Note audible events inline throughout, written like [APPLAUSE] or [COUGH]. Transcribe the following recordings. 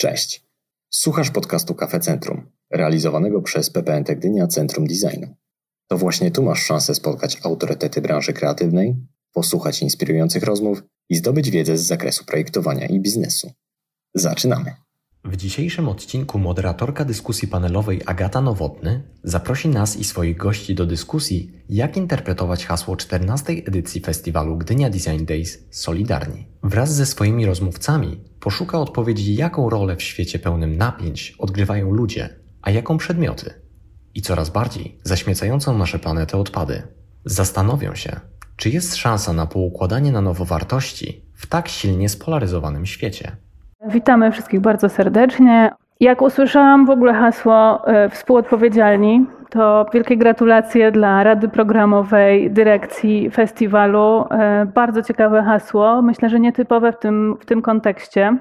Cześć. Słuchasz podcastu Kafe Centrum, realizowanego przez PPNT Gdynia Centrum Designu. To właśnie tu masz szansę spotkać autorytety branży kreatywnej, posłuchać inspirujących rozmów i zdobyć wiedzę z zakresu projektowania i biznesu. Zaczynamy. W dzisiejszym odcinku moderatorka dyskusji panelowej Agata Nowotny zaprosi nas i swoich gości do dyskusji, jak interpretować hasło 14. edycji festiwalu Gdynia Design Days Solidarni. Wraz ze swoimi rozmówcami poszuka odpowiedzi, jaką rolę w świecie pełnym napięć odgrywają ludzie, a jaką przedmioty i coraz bardziej zaśmiecającą nasze planetę odpady. Zastanowią się, czy jest szansa na poukładanie na nowo wartości w tak silnie spolaryzowanym świecie. Witamy wszystkich bardzo serdecznie. Jak usłyszałam w ogóle hasło e, współodpowiedzialni, to wielkie gratulacje dla Rady Programowej, dyrekcji festiwalu. E, bardzo ciekawe hasło, myślę, że nietypowe w tym, w tym kontekście.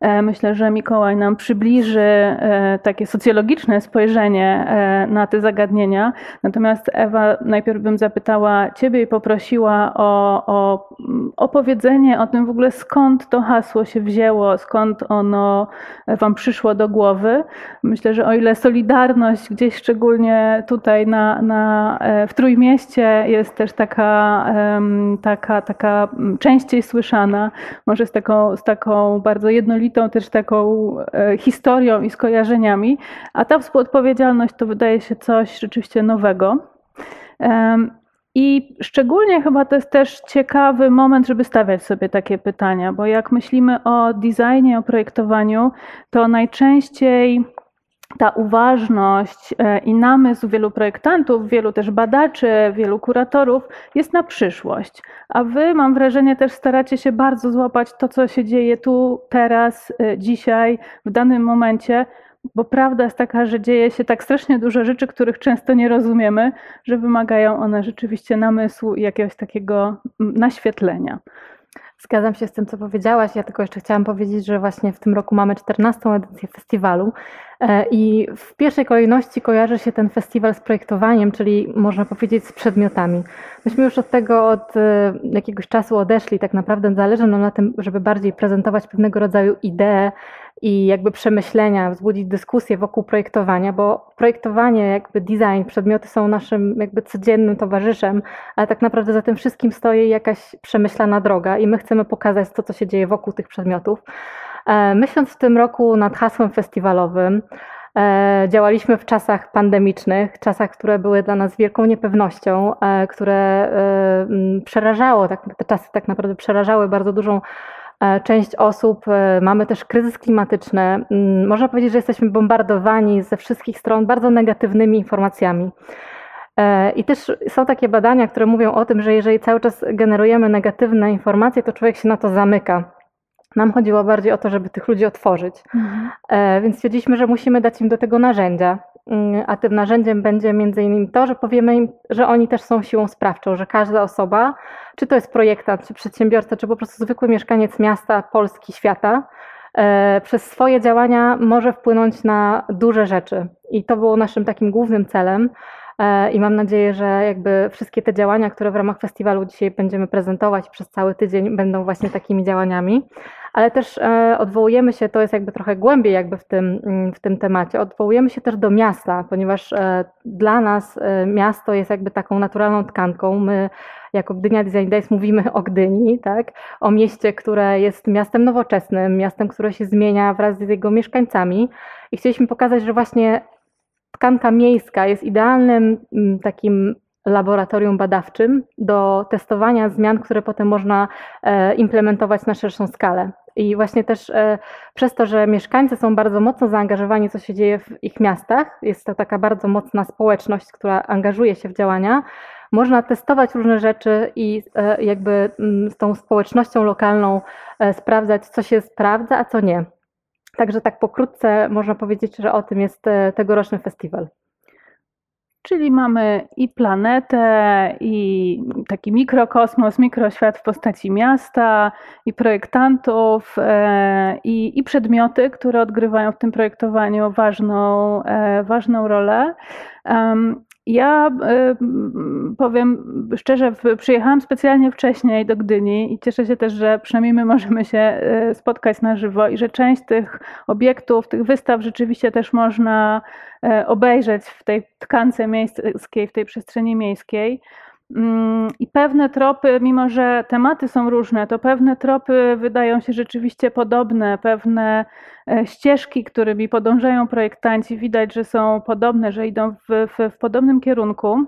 E, myślę, że Mikołaj nam przybliży e, takie socjologiczne spojrzenie e, na te zagadnienia. Natomiast Ewa, najpierw bym zapytała Ciebie i poprosiła o, o opowiedzenie o tym w ogóle, skąd to hasło się wzięło, skąd ono Wam przyszło do głowy. Myślę, że o ile Solidarność gdzieś szczególnie tutaj na, na, w Trójmieście jest też taka, taka, taka częściej słyszana, może z taką, z taką bardzo jednolitą jednolitą też taką e, historią i skojarzeniami, a ta współodpowiedzialność to wydaje się coś rzeczywiście nowego. I szczególnie chyba to jest też ciekawy moment, żeby stawiać sobie takie pytania, bo jak myślimy o designie, o projektowaniu, to najczęściej ta uważność e, i namysł wielu projektantów, wielu też badaczy, wielu kuratorów jest na przyszłość. A wy, mam wrażenie, też staracie się bardzo złapać to, co się dzieje tu, teraz, e, dzisiaj, w danym momencie, bo prawda jest taka, że dzieje się tak strasznie dużo rzeczy, których często nie rozumiemy, że wymagają one rzeczywiście namysłu i jakiegoś takiego naświetlenia. Zgadzam się z tym, co powiedziałaś. Ja tylko jeszcze chciałam powiedzieć, że właśnie w tym roku mamy 14. edycję festiwalu e, i w pierwszej kolejności kojarzy się ten festiwal z projektowaniem, czyli można powiedzieć z przedmiotami. Myśmy już od tego od e, jakiegoś czasu odeszli. Tak naprawdę zależy nam na tym, żeby bardziej prezentować pewnego rodzaju idee, i jakby przemyślenia, wzbudzić dyskusję wokół projektowania, bo projektowanie, jakby design, przedmioty są naszym jakby codziennym towarzyszem, ale tak naprawdę za tym wszystkim stoi jakaś przemyślana droga i my chcemy pokazać to, co się dzieje wokół tych przedmiotów. E, myśląc w tym roku nad hasłem festiwalowym, e, Działaliśmy w czasach pandemicznych, czasach, które były dla nas wielką niepewnością, e, które przerażało, tak, te czasy tak naprawdę przerażały bardzo dużą część osób, e, mamy też kryzys klimatyczny. Mm, można powiedzieć, że jesteśmy bombardowani ze wszystkich stron bardzo negatywnymi informacjami. E, I też są takie badania, które mówią o tym, że jeżeli cały czas generujemy negatywne informacje, to człowiek się na to zamyka. Nam chodziło bardziej o to, żeby tych ludzi otworzyć. Mhm. Więc stwierdziliśmy, że musimy dać im do tego narzędzia. Mm, a tym narzędziem będzie między innymi to, że powiemy im, że oni też są siłą sprawczą, że każda osoba, czy to jest projektant, czy przedsiębiorca, czy po prostu zwykły mieszkaniec miasta, Polski, świata, e, przez swoje działania może wpłynąć na duże rzeczy. I to było naszym takim głównym celem. E, I mam nadzieję, że jakby wszystkie te działania, które w ramach festiwalu dzisiaj będziemy prezentować przez cały tydzień, będą właśnie takimi działaniami ale też e, odwołujemy się, to jest jakby trochę głębiej jakby w tym, mm, w tym temacie, odwołujemy się też do miasta, ponieważ e, dla nas e, miasto jest jakby taką naturalną tkanką. My jako Gdynia Design Days mówimy o Gdyni, tak? o mieście, które jest miastem nowoczesnym, miastem, które się zmienia wraz z jego mieszkańcami i chcieliśmy pokazać, że właśnie tkanka miejska jest idealnym mm, takim laboratorium badawczym do testowania zmian, które potem można implementować na szerszą skalę. I właśnie też e, przez to, że mieszkańcy są bardzo mocno zaangażowani, co się dzieje w ich miastach, jest to taka bardzo mocna społeczność, która angażuje się w działania, można testować różne rzeczy i e, jakby mm, z tą społecznością lokalną e, sprawdzać, co się sprawdza, a co nie. Także tak pokrótce można powiedzieć, że o tym jest tegoroczny festiwal. Czyli mamy i planetę, i taki mikrokosmos, mikroświat w postaci miasta, i projektantów, e, i, i przedmioty, które odgrywają w tym projektowaniu ważną, e, ważną rolę. Ja powiem szczerze, przyjechałam specjalnie wcześniej do Gdyni i cieszę się też, że przynajmniej my możemy się spotkać na żywo i że część tych obiektów, tych wystaw rzeczywiście też można obejrzeć w tej tkance miejskiej, w tej przestrzeni miejskiej. Mm, I pewne tropy, mimo że tematy są różne, to pewne tropy wydają się rzeczywiście podobne, pewne e, ścieżki, którymi podążają projektanci, widać, że są podobne, że idą w, w, w podobnym kierunku.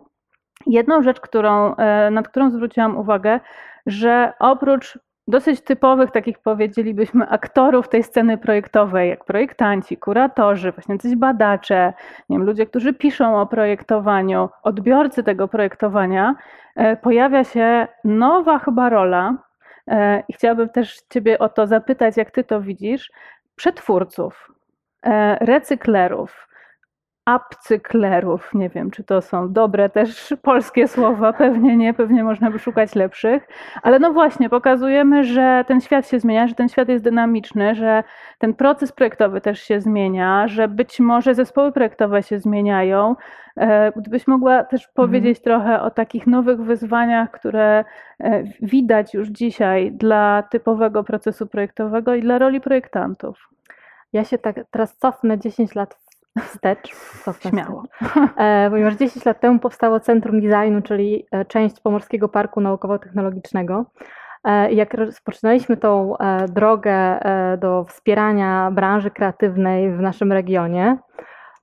Jedną rzecz, którą, e, nad którą zwróciłam uwagę, że oprócz dosyć typowych, takich powiedzielibyśmy, aktorów tej sceny projektowej, jak projektanci, kuratorzy, właśnie coś badacze, nie wiem, ludzie, którzy piszą o projektowaniu, odbiorcy tego projektowania, e, pojawia się nowa chyba rola. E, I chciałabym też Ciebie o to zapytać, jak Ty to widzisz, przetwórców, e, recyklerów, upcyklerów. Nie wiem, czy to są dobre też polskie słowa, pewnie nie, pewnie można by szukać lepszych, ale no właśnie, pokazujemy, że ten świat się zmienia, że ten świat jest dynamiczny, że ten proces projektowy też się zmienia, że być może zespoły projektowe się zmieniają. E, gdybyś mogła też powiedzieć mhm. trochę o takich nowych wyzwaniach, które e, widać już dzisiaj dla typowego procesu projektowego i dla roli projektantów. Ja się tak teraz cofnę 10 lat wstecz, cofnę Śmiało. E, ponieważ 10 lat temu powstało Centrum Designu, czyli e, część Pomorskiego Parku Naukowo-Technologicznego. E, jak rozpoczynaliśmy tą e, drogę e, do wspierania branży kreatywnej w naszym regionie,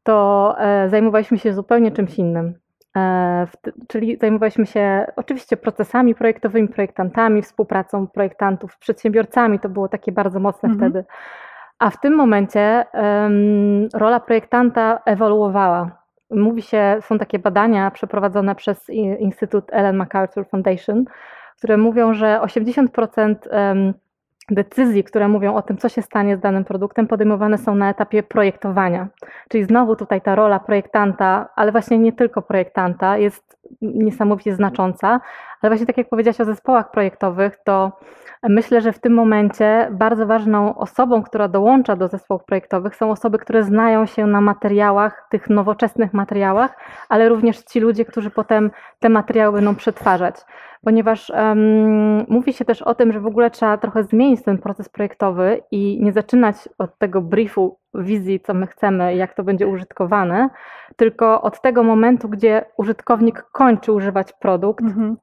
to e, zajmowaliśmy się zupełnie czymś innym. Czyli zajmowaliśmy się oczywiście procesami projektowymi, projektantami, współpracą projektantów z przedsiębiorcami. To było takie bardzo mocne mhm. wtedy. A w tym momencie um, rola projektanta ewoluowała. Mówi się, są takie badania przeprowadzone przez Instytut Ellen MacArthur Foundation, które mówią, że 80% um, decyzji, które mówią o tym, co się stanie z danym produktem, podejmowane są na etapie projektowania. Czyli znowu tutaj ta rola projektanta, ale właśnie nie tylko projektanta, jest niesamowicie znacząca. Ale właśnie tak jak powiedziałaś o zespołach projektowych, to Myślę, że w tym momencie bardzo ważną osobą, która dołącza do zespołów projektowych, są osoby, które znają się na materiałach, tych nowoczesnych materiałach, ale również ci ludzie, którzy potem te materiały będą przetwarzać. Ponieważ um, mówi się też o tym, że w ogóle trzeba trochę zmienić ten proces projektowy i nie zaczynać od tego briefu, wizji, co my chcemy, jak to będzie użytkowane, tylko od tego momentu, gdzie użytkownik kończy używać produkt, mhm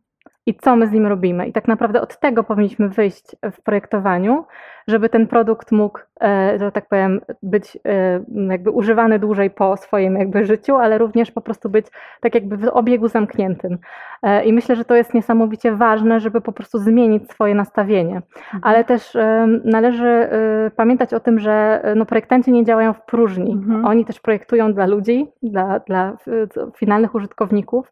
i co my z nim robimy. I tak naprawdę od tego powinniśmy wyjść w projektowaniu, żeby ten produkt mógł, e, że tak powiem, być e, jakby używany dłużej po swoim jakby życiu, ale również po prostu być tak jakby w obiegu zamkniętym. E, I myślę, że to jest niesamowicie ważne, żeby po prostu zmienić swoje nastawienie. Mhm. Ale też należy pamiętać o tym, że no, projektanci nie działają w próżni. Mhm. Oni też projektują dla ludzi, dla, dla finalnych użytkowników.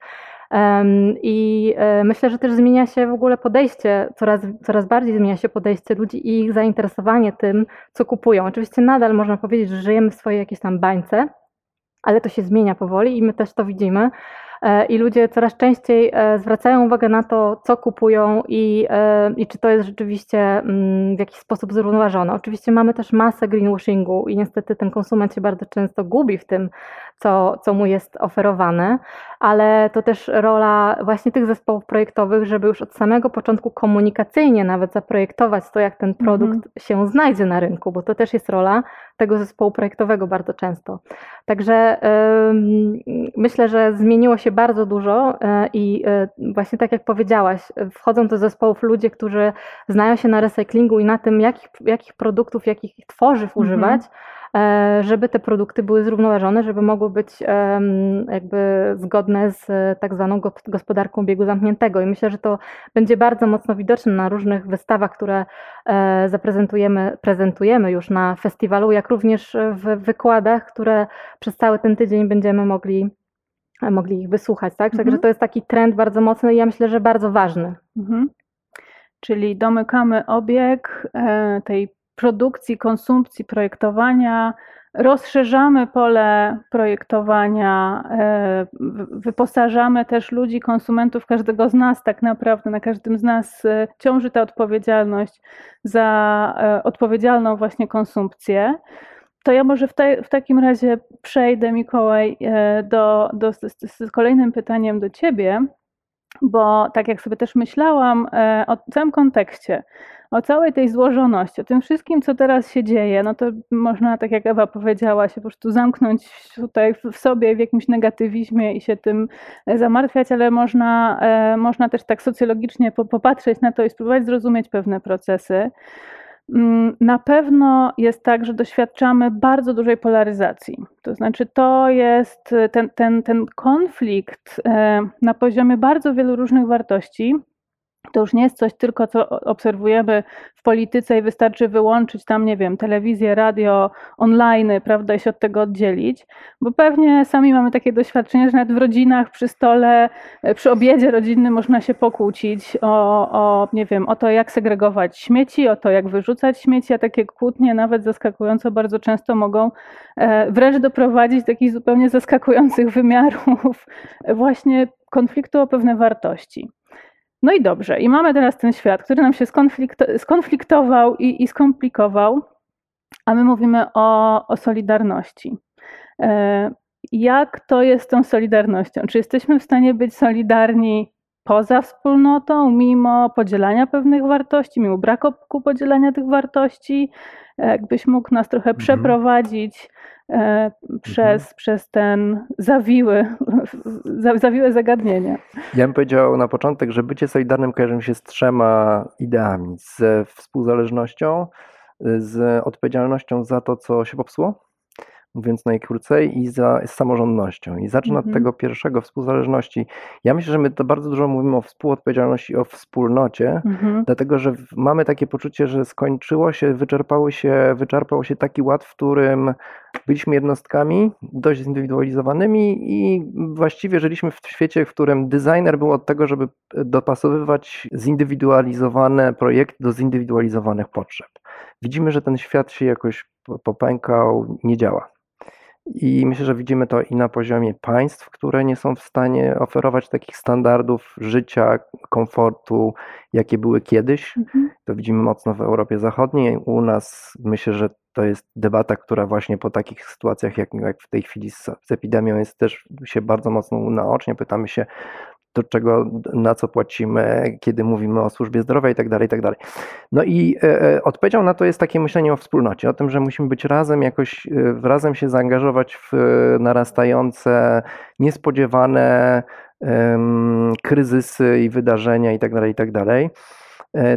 I e, myślę, że też zmienia się w ogóle podejście, coraz, coraz bardziej zmienia się podejście ludzi i ich zainteresowanie tym, co kupują. Oczywiście nadal można powiedzieć, że żyjemy w swojej jakiejś tam bańce, ale to się zmienia powoli i my też to widzimy. E, I ludzie coraz częściej e, zwracają uwagę na to, co kupują i, i czy to jest rzeczywiście mm, w jakiś sposób zrównoważone. Oczywiście mamy też masę greenwashingu i niestety ten konsument się bardzo często gubi w tym, co, co mu jest oferowane, ale to też rola właśnie tych zespołów projektowych, żeby już od samego początku komunikacyjnie nawet zaprojektować to, jak ten produkt mm -hmm. się znajdzie na rynku, bo to też jest rola tego zespołu projektowego bardzo często. Także yy, myślę, że zmieniło się bardzo dużo yy, i yy, właśnie tak jak powiedziałaś, wchodzą do zespołów ludzie, którzy znają się na recyklingu i na tym, jakich, jakich produktów, jakich tworzyw -hmm. używać E, żeby te produkty były zrównoważone, żeby mogły być jakby zgodne z tak zwaną gospodarką biegu zamkniętego. I myślę, że to będzie bardzo mocno widoczne na różnych wystawach, które e, zaprezentujemy, prezentujemy już na festiwalu, jak również w wykładach, które przez cały ten tydzień będziemy mogli mogli ich wysłuchać, tak? Mhm. Także to jest taki trend bardzo mocny i ja myślę, że bardzo ważny. Mhm. Czyli domykamy obieg e, tej produkcji, konsumpcji, projektowania, rozszerzamy pole projektowania, e, wyposażamy też ludzi, konsumentów, każdego z nas, tak naprawdę na każdym z nas e, ciąży ta odpowiedzialność za e, odpowiedzialną właśnie konsumpcję. to ja może w, te, w, takim razie przejdę, Mikołaj, do, do, z, z kolejnym pytaniem do Ciebie, bo tak jak sobie też myślałam o całym kontekście, o całej tej złożoności, o tym wszystkim, co teraz się dzieje, no to można, tak jak Ewa powiedziała, się po prostu zamknąć tutaj w sobie w jakimś negatywizmie i się tym e, zamartwiać, ale można, e, można też tak socjologicznie popatrzeć na to i spróbować zrozumieć pewne procesy. Mm, na pewno jest tak, że doświadczamy bardzo dużej polaryzacji. To znaczy, to jest ten, ten, ten konflikt e, na poziomie bardzo wielu różnych wartości to już nie jest coś tylko, co obserwujemy w polityce i wystarczy wyłączyć tam, nie wiem, telewizję, radio, online, prawda, i się od tego oddzielić, bo pewnie sami mamy takie doświadczenie, że nawet w rodzinach, przy stole, przy obiedzie rodzinnym można się pokłócić o, o, nie wiem, o to, jak segregować śmieci, o to, jak wyrzucać śmieci, a takie kłótnie nawet zaskakująco bardzo często mogą e, wręcz doprowadzić do takich zupełnie zaskakujących wymiarów właśnie konfliktu o pewne wartości. No i dobrze, i mamy teraz ten świat, który nam się skonfliktował i, i skomplikował, a my mówimy o, o solidarności. E, jak to jest z tą solidarnością? Czy jesteśmy w stanie być solidarni poza wspólnotą, mimo podzielania pewnych wartości, mimo braku podzielania tych wartości? E, jakbyś mógł nas trochę mhm. przeprowadzić E, przez, mhm. przez ten zawiły, [LAUGHS] zawiłe zagadnienie. Ja bym powiedział na początek, że bycie solidarnym kojarzy mi się z trzema ideami. Z współzależnością, z odpowiedzialnością za to, co się popsuło, mówiąc najkrócej, i za samorządnością. I zacznę od mhm. tego pierwszego, współzależności. Ja myślę, że my to bardzo dużo mówimy o współodpowiedzialności, o wspólnocie, mhm. dlatego że mamy takie poczucie, że skończyło się, wyczerpało się, wyczerpał się taki ład, w którym byliśmy jednostkami dość zindywidualizowanymi i właściwie żyliśmy w świecie, w którym designer był od tego, żeby dopasowywać zindywidualizowane projekty do zindywidualizowanych potrzeb. Widzimy, że ten świat się jakoś popękał, nie działa. I myślę, że widzimy to i na poziomie państw, które nie są w stanie oferować takich standardów życia, komfortu, jakie były kiedyś. Mhm. To widzimy mocno w Europie Zachodniej. U nas myślę, że to jest debata, która właśnie po takich sytuacjach, jak, jak w tej chwili z, z epidemią, jest też się bardzo mocno naocznie. Pytamy się, do czego, na co płacimy, kiedy mówimy o służbie zdrowia i tak dalej, i tak dalej. No i e, e, odpowiedzią na to jest takie myślenie o wspólnocie, o tym, że musimy być razem, jakoś e, razem się zaangażować w narastające, niespodziewane kryzysy i wydarzenia i tak dalej, i tak dalej.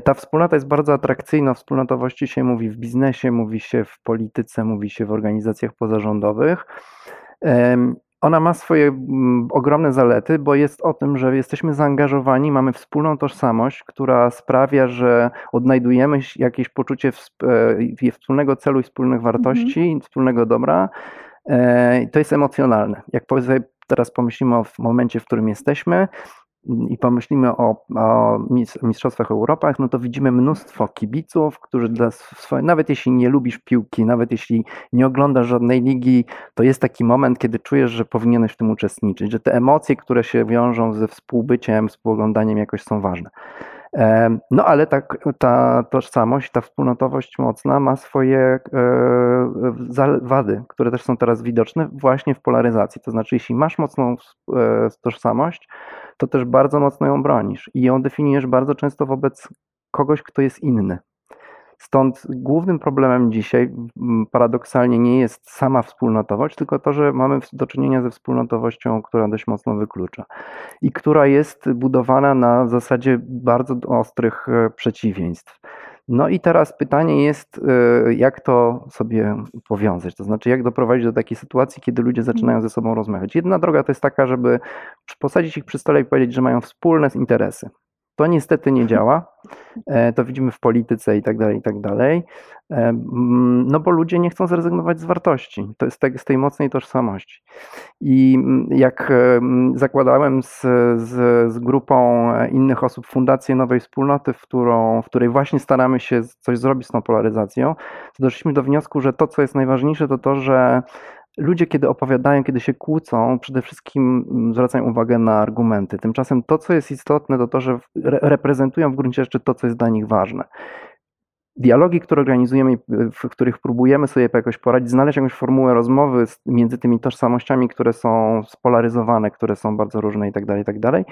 Ta wspólnota jest bardzo atrakcyjna. Wspólnotowości się mówi w biznesie, mówi się w polityce, mówi się w organizacjach pozarządowych. Ona ma swoje mm, ogromne zalety, bo jest o tym, że jesteśmy zaangażowani, mamy wspólną tożsamość, która sprawia, że odnajdujemy jakieś poczucie e, wspólnego celu i wspólnych wartości, mhm. wspólnego dobra. E, to jest emocjonalne. Jak teraz pomyślimy o momencie, w którym jesteśmy, i pomyślimy o, o Mistrzostwach Europy, no to widzimy mnóstwo kibiców, którzy dla swoje, nawet jeśli nie lubisz piłki, nawet jeśli nie oglądasz żadnej ligi, to jest taki moment, kiedy czujesz, że powinieneś w tym uczestniczyć, że te emocje, które się wiążą ze współbyciem, współoglądaniem jakoś są ważne. No ale ta, ta tożsamość, ta wspólnotowość mocna ma swoje e, wady, które też są teraz widoczne właśnie w polaryzacji. To znaczy, jeśli masz mocną e, tożsamość, to też bardzo mocno ją bronisz i ją definiujesz bardzo często wobec kogoś, kto jest inny. Stąd głównym problemem dzisiaj paradoksalnie nie jest sama wspólnotowość, tylko to, że mamy do czynienia ze wspólnotowością, która dość mocno wyklucza i która jest budowana na zasadzie bardzo ostrych e, przeciwieństw. No i teraz pytanie jest, e, jak to sobie powiązać, to znaczy jak doprowadzić do takiej sytuacji, kiedy ludzie zaczynają ze sobą rozmawiać. Jedna droga to jest taka, żeby posadzić ich przy stole i powiedzieć, że mają wspólne interesy. To niestety nie działa. E, to widzimy w polityce i tak dalej, i tak dalej. E, mm, no bo ludzie nie chcą zrezygnować z wartości. To jest z tej mocnej tożsamości. I mm, jak e, mm, zakładałem z, z, z grupą innych osób Fundację Nowej Wspólnoty, w, którą, w której właśnie staramy się coś zrobić z tą polaryzacją, to doszliśmy do wniosku, że to, co jest najważniejsze, to to, że ludzie, kiedy opowiadają, kiedy się kłócą, przede wszystkim mm, zwracają uwagę na argumenty. Tymczasem to, co jest istotne, to to, że reprezentują w gruncie rzeczy to, co jest dla nich ważne. Dialogi, które organizujemy, w których próbujemy sobie jakoś poradzić, znaleźć jakąś formułę rozmowy między tymi tożsamościami, które są spolaryzowane, które są bardzo różne i tak dalej, i tak dalej,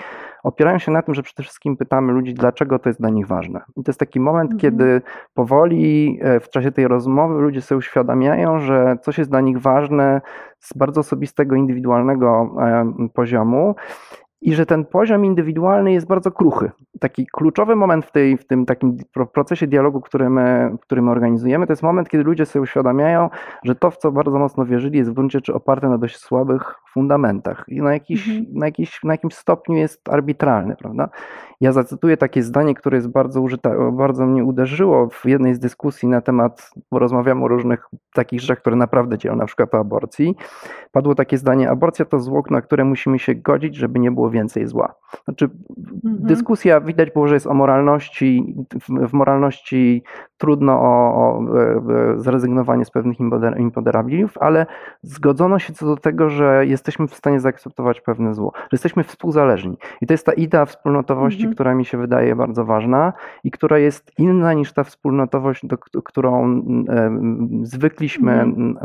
opierają się na tym, że przede wszystkim pytamy ludzi, dlaczego to jest dla nich ważne. I to jest taki moment, mhm. kiedy powoli e, w czasie tej rozmowy ludzie sobie uświadamiają, że coś jest dla nich ważne z bardzo osobistego, indywidualnego e, poziomu i że ten poziom indywidualny jest bardzo kruchy. Taki kluczowy moment w, tej, w tym takim procesie dialogu, który my, który my organizujemy, to jest moment, kiedy ludzie sobie uświadamiają, że to, w co bardzo mocno wierzyli, jest w gruncie rzeczy oparte na dość słabych fundamentach i na, jakiś, mhm. na, jakiś, na jakimś stopniu jest arbitralny, prawda? Ja zacytuję takie zdanie, które jest bardzo użyte, bardzo mnie uderzyło w jednej z dyskusji na temat, bo rozmawiamy o różnych takich rzeczach, które naprawdę dzielą, na przykład o aborcji. Padło takie zdanie, aborcja to zło, na które musimy się godzić, żeby nie było więcej zła. Znaczy, mhm. dyskusja widać było, że jest o moralności, w, w moralności trudno o, o, zrezygnowanie z pewnych imponderabiliów, ale zgodzono się co do tego, że jesteśmy w stanie zaakceptować pewne zło, że jesteśmy współzależni. I to jest ta idea wspólnotowości, mhm. która mi się wydaje bardzo ważna i która jest inna niż ta wspólnotowość, do, którą zwykliśmy mhm.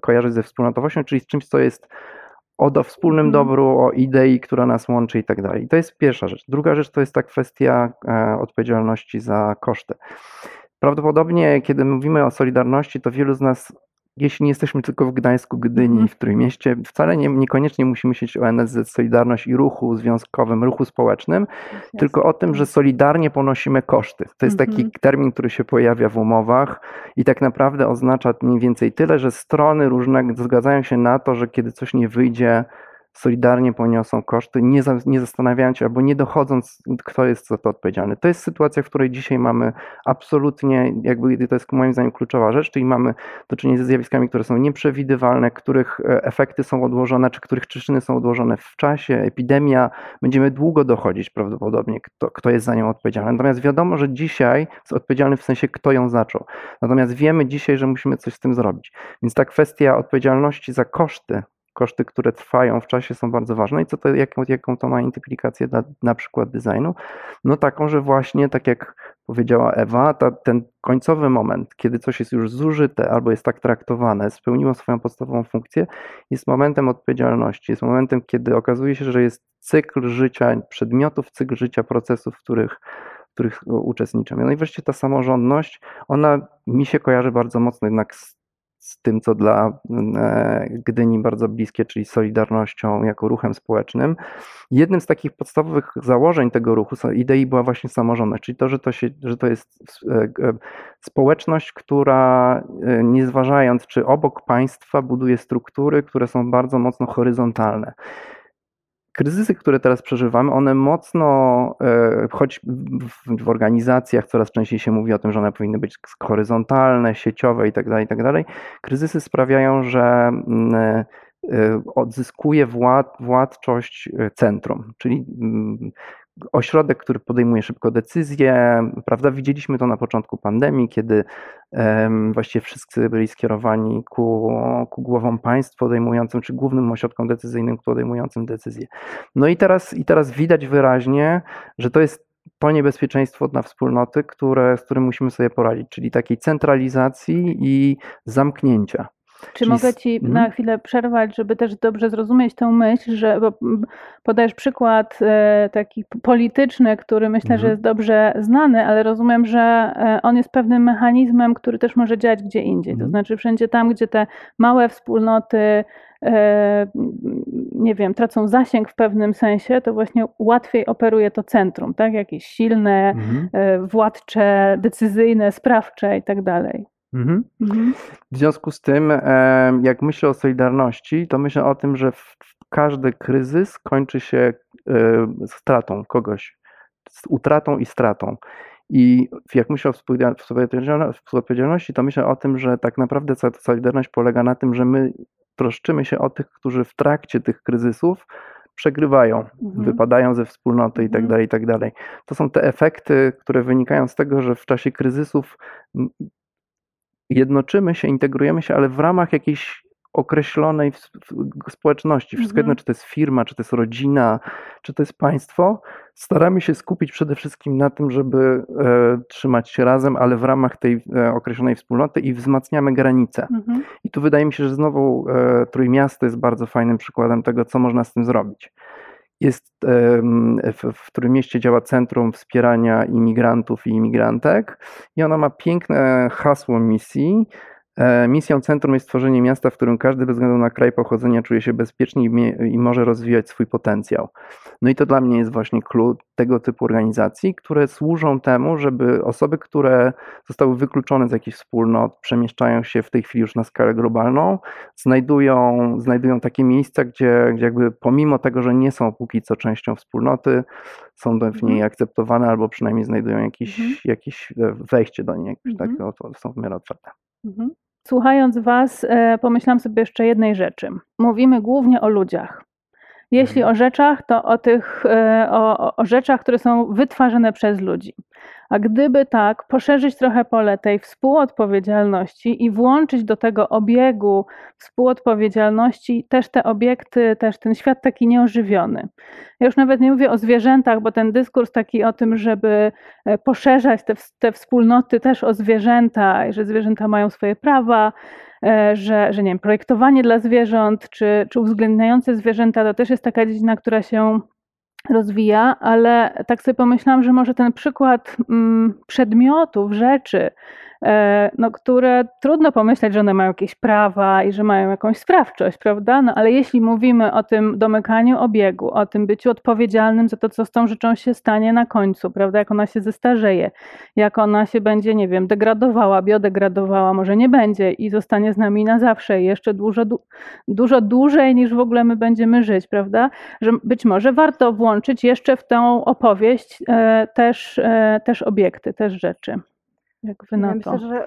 kojarzyć ze wspólnotowością, czyli z czymś, co jest o wspólnym mhm. dobru, o idei, która nas łączy i tak dalej. To jest pierwsza rzecz. Druga rzecz to jest ta kwestia e, odpowiedzialności za koszty. Prawdopodobnie, kiedy mówimy o solidarności, to wielu z nas jeśli nie jesteśmy tylko w Gdańsku, Gdyni, mm. w Trójmieście, wcale nie, niekoniecznie musimy myśleć o NSZ Solidarność i ruchu związkowym, ruchu społecznym, tylko o tym, że solidarnie ponosimy koszty. To jest taki mm -hmm. termin, który się pojawia w umowach i tak naprawdę oznacza mniej więcej tyle, że strony różne zgadzają się na to, że kiedy coś nie wyjdzie, solidarnie poniosą koszty, nie, za, nie zastanawiając się albo nie dochodząc, kto jest za to odpowiedzialny. To jest sytuacja, w której dzisiaj mamy absolutnie, jakby to jest moim zdaniem kluczowa rzecz, czyli mamy do czynienia ze zjawiskami, które są nieprzewidywalne, których e, efekty są odłożone, czy których przyczyny są odłożone w czasie, epidemia, będziemy długo dochodzić prawdopodobnie, kto, kto jest za nią odpowiedzialny. Natomiast wiadomo, że dzisiaj jest odpowiedzialny w sensie, kto ją zaczął. Natomiast wiemy dzisiaj, że musimy coś z tym zrobić. Więc ta kwestia odpowiedzialności za koszty koszty, które trwają w czasie są bardzo ważne i co to, jaką, jaką to ma implikację dla na przykład designu? No taką, że właśnie tak jak powiedziała Ewa, ta, ten końcowy moment, kiedy coś jest już zużyte albo jest tak traktowane, spełniło swoją podstawową funkcję, jest momentem odpowiedzialności, jest momentem, kiedy okazuje się, że jest cykl życia przedmiotów, cykl życia procesów, w których w których uczestniczymy. No i wreszcie ta samorządność, ona mi się kojarzy bardzo mocno jednak z z tym, co dla e, Gdyni bardzo bliskie, czyli Solidarnością jako ruchem społecznym. Jednym z takich podstawowych założeń tego ruchu, idei była właśnie samorządność, czyli to, że to, się, że to jest e, e, społeczność, która nie zważając, czy obok państwa buduje struktury, które są bardzo mocno horyzontalne kryzysy, które teraz przeżywamy, one mocno, e, choć w, organizacjach coraz częściej się mówi o tym, że one powinny być horyzontalne, sieciowe itd., tak itd., tak kryzysy sprawiają, że mm, e, odzyskuje wład, władczość e, centrum, czyli mm, ośrodek, który podejmuje szybko decyzje, prawda? Widzieliśmy to na początku pandemii, kiedy właściwie wszyscy byli skierowani ku, ku głowom państw podejmującym, czy głównym ośrodkom decyzyjnym podejmującym decyzje. No i teraz, i teraz widać wyraźnie, że to jest to niebezpieczeństwo dla wspólnoty, które, z którym musimy sobie poradzić, czyli takiej centralizacji i zamknięcia. Czy mogę Ci na mhm. chwilę przerwać, żeby też dobrze zrozumieć tę myśl, że podajesz przykład e, taki polityczny, który myślę, że mhm. jest dobrze znany, ale rozumiem, że e, on jest pewnym mechanizmem, który też może działać gdzie indziej. To mhm. znaczy wszędzie tam, gdzie te małe wspólnoty e, nie wiem, tracą zasięg w pewnym sensie, to właśnie łatwiej operuje to centrum, tak? Jakieś silne, mhm. władcze, decyzyjne, sprawcze i tak dalej. Mhm. Mhm. W związku z tym, jak myślę o Solidarności, to myślę o tym, że każdy kryzys kończy się stratą kogoś, utratą i stratą. I jak myślę o współodpowiedzialności, to myślę o tym, że tak naprawdę cała Solidarność polega na tym, że my troszczymy się o tych, którzy w trakcie tych kryzysów przegrywają, mhm. wypadają ze wspólnoty i tak mhm. dalej, i tak. To są te efekty, które wynikają z tego, że w czasie kryzysów jednoczymy się, integrujemy się, ale w ramach jakiejś określonej społeczności. Wszystko jedno, Mhm. czy to jest firma, czy to jest rodzina, czy to jest państwo. Staramy się skupić przede wszystkim na tym, żeby e, trzymać się razem, ale w ramach tej e, określonej wspólnoty i wzmacniamy granice. Mhm. I tu wydaje mi się, że znowu e, Trójmiasto jest bardzo fajnym przykładem tego, co można z tym zrobić. Jest w, w Trójmieście działa Centrum Wspierania Imigrantów i Imigrantek i ono ma piękne hasło misji. E, Misją centrum jest tworzenie miasta, w którym każdy bez względu na kraj pochodzenia czuje się bezpiecznie i, może rozwijać swój potencjał. No i to dla mnie jest właśnie clue tego typu organizacji, które służą temu, żeby osoby, które zostały wykluczone z jakichś wspólnot, przemieszczają się w tej chwili już na skalę globalną, znajdują, znajdują takie miejsca, gdzie, gdzie jakby pomimo tego, że nie są póki co częścią wspólnoty, są w niej Mhm. akceptowane albo przynajmniej znajdują jakieś, Mhm. jakieś e, wejście do niej, Mhm. tak, o, to są w miarę otwarte. Mhm. Słuchając Was, e, pomyślałam sobie jeszcze jednej rzeczy. Mówimy głównie o ludziach. Jeśli Mhm. o rzeczach, to o tych, e, o, o- o rzeczach, które są wytwarzane przez ludzi. A gdyby tak, poszerzyć trochę pole tej współodpowiedzialności i włączyć do tego obiegu współodpowiedzialności też te obiekty, też ten świat taki nieożywiony. Ja już nawet nie mówię o zwierzętach, bo ten dyskurs taki o tym, żeby e, poszerzać te, te wspólnoty też o zwierzęta, że zwierzęta mają swoje prawa, e, że, że nie wiem, projektowanie dla zwierząt, czy, czy uwzględniające zwierzęta, to też jest taka dziedzina, która się rozwija, ale tak sobie pomyślałam, że może ten przykład mm, przedmiotów, rzeczy, no, które trudno pomyśleć, że one mają jakieś prawa i że mają jakąś sprawczość, prawda? No, ale jeśli mówimy o tym domykaniu obiegu, o tym byciu odpowiedzialnym za to, co z tą rzeczą się stanie na końcu, prawda? Jak ona się zestarzeje, jak ona się będzie, nie wiem, degradowała, biodegradowała, może nie będzie i zostanie z nami na zawsze jeszcze dużo, du- dużo dłużej niż w ogóle my będziemy żyć, prawda? Że być może warto włączyć jeszcze w tę opowieść e, też, e, też obiekty, też rzeczy. Jak wy na Ja to? myślę, że,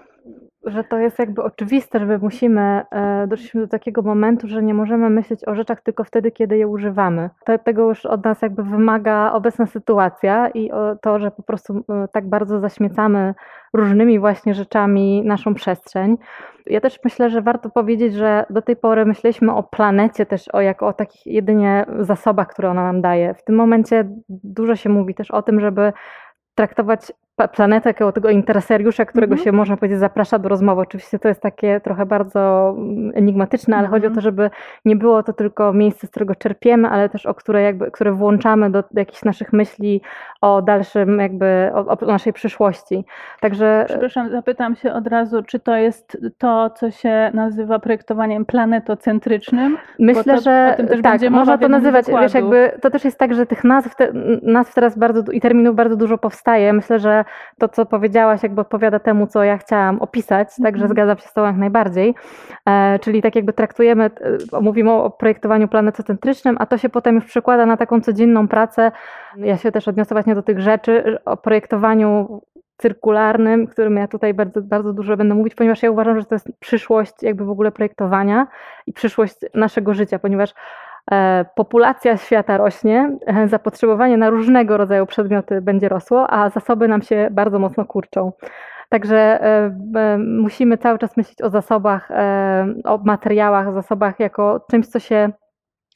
że to jest jakby oczywiste, że my musimy, e, doszliśmy do takiego momentu, że nie możemy myśleć o rzeczach tylko wtedy, kiedy je używamy. To, tego już od nas jakby wymaga obecna sytuacja i o to, że po prostu e, tak bardzo zaśmiecamy różnymi właśnie rzeczami naszą przestrzeń. Ja też myślę, że warto powiedzieć, że do tej pory myśleliśmy o planecie też o, jako o takich jedynie zasobach, które ona nam daje. W tym momencie dużo się mówi też o tym, żeby traktować planetę jako tego interesariusza, którego Mhm. się można powiedzieć zaprasza do rozmowy. Oczywiście to jest takie trochę bardzo mm, enigmatyczne, ale chodzi o Mhm. to, żeby nie było to tylko miejsce, z którego czerpiemy, ale też o które jakby, które włączamy do jakichś naszych myśli o dalszym jakby, o, o naszej przyszłości. Także Przepraszam, zapytam się od razu, czy to jest to, co się nazywa projektowaniem planetocentrycznym? Myślę, to- że tak, można to nazywać, wiesz, jakby to też jest tak, że tych nazw, te, nazw teraz bardzo i terminów bardzo dużo powstaje. Myślę, że to, co powiedziałaś, jakby odpowiada temu, co ja chciałam opisać, także Mhm. zgadzam się z Tobą jak najbardziej. E, czyli tak jakby traktujemy, e, mówimy o projektowaniu planetocentrycznym, a to się potem już przekłada na taką codzienną pracę. Ja się też odniosę właśnie do tych rzeczy, o projektowaniu cyrkularnym, którym ja tutaj bardzo, bardzo dużo będę mówić, ponieważ ja uważam, że to jest przyszłość jakby w ogóle projektowania i przyszłość naszego życia, ponieważ e, populacja świata rośnie, e, zapotrzebowanie na różnego rodzaju przedmioty będzie rosło, a zasoby nam się bardzo mocno kurczą. Także e, musimy cały czas myśleć o zasobach, o materiałach, zasobach jako czymś, co się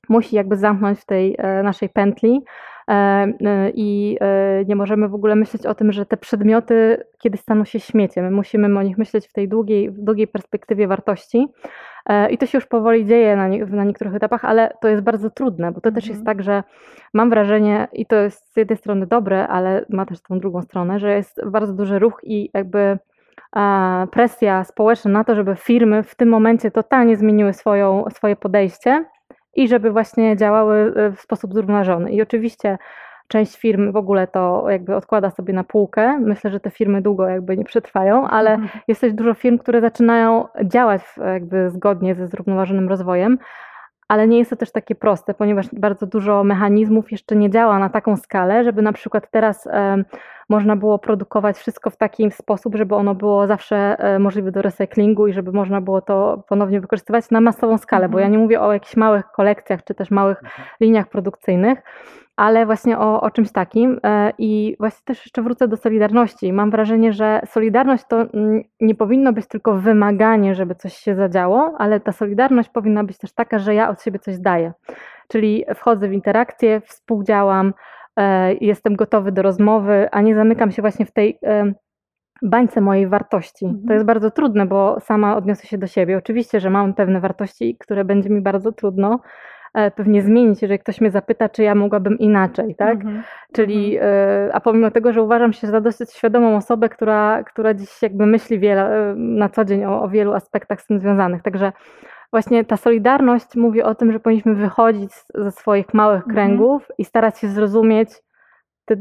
musi jakby zamknąć w tej naszej pętli. E, e, I e, nie możemy w ogóle myśleć o tym, że te przedmioty kiedyś staną się śmieciem. My musimy o nich myśleć w tej długiej, w długiej perspektywie wartości. I to się już powoli dzieje na, nie, na niektórych etapach, ale to jest bardzo trudne, bo to też Mhm. jest tak, że mam wrażenie, i to jest z jednej strony dobre, ale ma też tą drugą stronę, że jest bardzo duży ruch i jakby presja społeczna na to, żeby firmy w tym momencie totalnie zmieniły swoją, swoje podejście i żeby właśnie działały e, w sposób zrównoważony. I oczywiście część firm w ogóle to jakby odkłada sobie na półkę. Myślę, że te firmy długo jakby nie przetrwają, ale Mhm. jest też dużo firm, które zaczynają działać jakby zgodnie ze zrównoważonym rozwojem, ale nie jest to też takie proste, ponieważ bardzo dużo mechanizmów jeszcze nie działa na taką skalę, żeby na przykład teraz można było produkować wszystko w taki sposób, żeby ono było zawsze e, możliwe do recyklingu i żeby można było to ponownie wykorzystywać na masową skalę, bo ja Mhm. nie mówię o jakichś małych kolekcjach czy też małych liniach produkcyjnych, ale właśnie o, o czymś takim. E, I właśnie też jeszcze wrócę do Solidarności. Mam wrażenie, że Solidarność to nie powinno być tylko wymaganie, żeby coś się zadziało, ale ta Solidarność powinna być też taka, że ja od siebie coś daję. Czyli wchodzę w interakcję, współdziałam, e, jestem gotowy do rozmowy, a nie zamykam się właśnie w tej bańce mojej wartości. Mhm. To jest bardzo trudne, bo sama odniosę się do siebie. Oczywiście, że mam pewne wartości, które będzie mi bardzo trudno e, pewnie zmienić, jeżeli ktoś mnie zapyta, czy ja mogłabym inaczej, tak? Mhm. Czyli, mhm. E, a pomimo tego, że uważam się za dosyć świadomą osobę, która, która dziś jakby myśli wiele, e, na co dzień o, o wielu aspektach z tym związanych. Także właśnie ta solidarność mówi o tym, że powinniśmy wychodzić ze swoich małych mhm. kręgów i starać się zrozumieć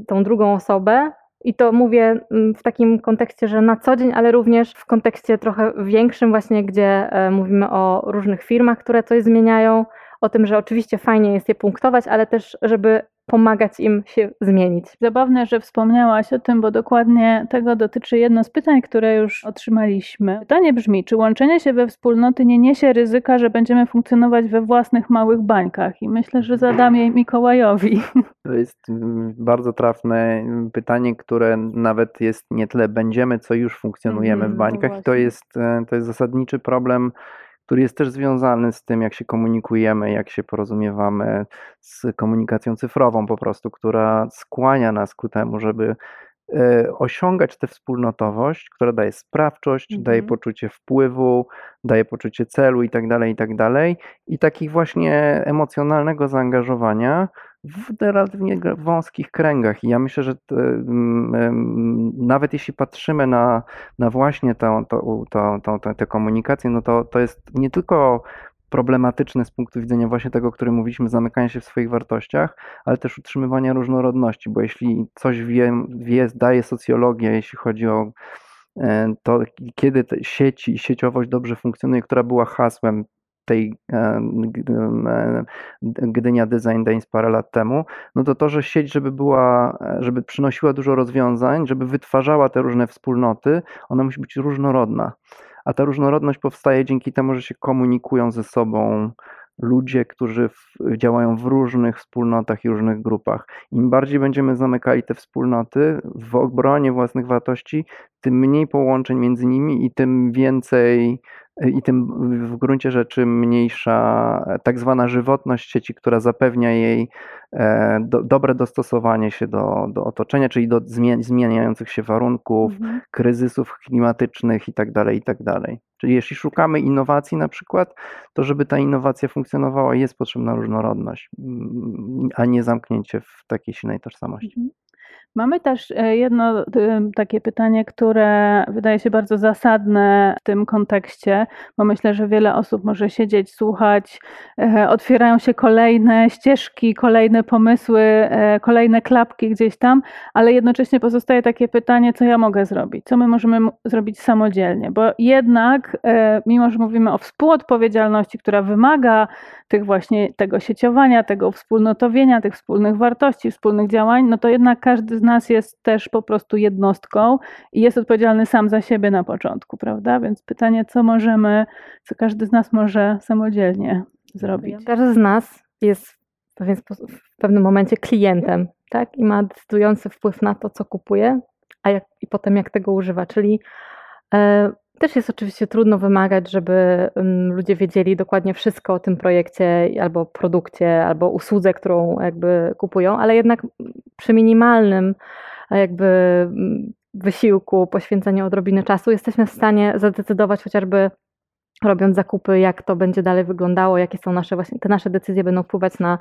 tą drugą osobę, i to mówię w takim kontekście, że na co dzień, ale również w kontekście trochę większym, właśnie gdzie e, mówimy o różnych firmach, które coś zmieniają, o tym, że oczywiście fajnie jest je punktować, ale też, żeby pomagać im się zmienić. Zabawne, że wspomniałaś o tym, bo dokładnie tego dotyczy jedno z pytań, które już otrzymaliśmy. Pytanie brzmi, czy łączenie się we wspólnoty nie niesie ryzyka, że będziemy funkcjonować we własnych małych bańkach? I myślę, że zadam je Mikołajowi. [LAUGHS] To jest mm, bardzo trafne pytanie, które nawet jest nie tyle będziemy, co już funkcjonujemy mm, w bańkach. No I to jest, e, to jest zasadniczy problem który jest też związany z tym, jak się komunikujemy, jak się porozumiewamy z komunikacją cyfrową, po prostu, która skłania nas ku temu, żeby e, osiągać tę wspólnotowość, która daje sprawczość, mhm. daje poczucie wpływu, daje poczucie celu i tak dalej, i tak dalej, i takich właśnie emocjonalnego zaangażowania, w relatywnie wąskich kręgach. I ja myślę, że te, nawet jeśli patrzymy na, na właśnie tę, komunikację, no to, to jest nie tylko problematyczne z punktu widzenia właśnie tego, o którym mówiliśmy, zamykania się w swoich wartościach, ale też utrzymywania różnorodności, bo jeśli coś wie, wie daje socjologia, jeśli chodzi o e, to, kiedy sieci i sieciowość dobrze funkcjonuje, która była hasłem tej e, e, Gdynia Design Days parę lat temu, no to to, że sieć, żeby była, żeby przynosiła dużo rozwiązań, żeby wytwarzała te różne wspólnoty, ona musi być różnorodna. A ta różnorodność powstaje dzięki temu, że się komunikują ze sobą ludzie, którzy w, działają w różnych wspólnotach i różnych grupach. Im bardziej będziemy zamykali te wspólnoty w obronie własnych wartości, tym mniej połączeń między nimi i tym więcej i tym w gruncie rzeczy mniejsza tak zwana żywotność sieci, która zapewnia jej e, do, dobre dostosowanie się do, do otoczenia, czyli do zmieniających się warunków, mhm. kryzysów klimatycznych itd., tak itd. Tak czyli jeśli szukamy innowacji na przykład, to żeby ta innowacja funkcjonowała jest potrzebna różnorodność, a nie zamknięcie w takiej silnej tożsamości. Mhm. Mamy też e, jedno takie pytanie, które wydaje się bardzo zasadne w tym kontekście, bo myślę, że wiele osób może siedzieć, słuchać, e, otwierają się kolejne ścieżki, kolejne pomysły, e, kolejne klapki gdzieś tam, ale jednocześnie pozostaje takie pytanie, co ja mogę zrobić, co my możemy zrobić samodzielnie, bo jednak, mimo że mówimy o współodpowiedzialności, która wymaga tych właśnie tego sieciowania, tego wspólnotowienia, tych wspólnych wartości, wspólnych działań, no to jednak każdy z nas jest też po prostu jednostką i jest odpowiedzialny sam za siebie na początku, prawda? Więc pytanie, co możemy, co każdy z nas może samodzielnie zrobić. Każdy z nas jest w pewien sposób w pewnym momencie klientem, tak? I ma decydujący wpływ na to, co kupuje, a jak, i potem jak tego używa, czyli e, też jest oczywiście trudno wymagać, żeby ludzie wiedzieli dokładnie wszystko o tym projekcie albo produkcie, albo usłudze, którą jakby kupują, ale jednak przy minimalnym jakby wysiłku, poświęceniu odrobiny czasu jesteśmy w stanie zadecydować chociażby robiąc zakupy, jak to będzie dalej wyglądało, jakie są nasze właśnie, te nasze decyzje będą wpływać na,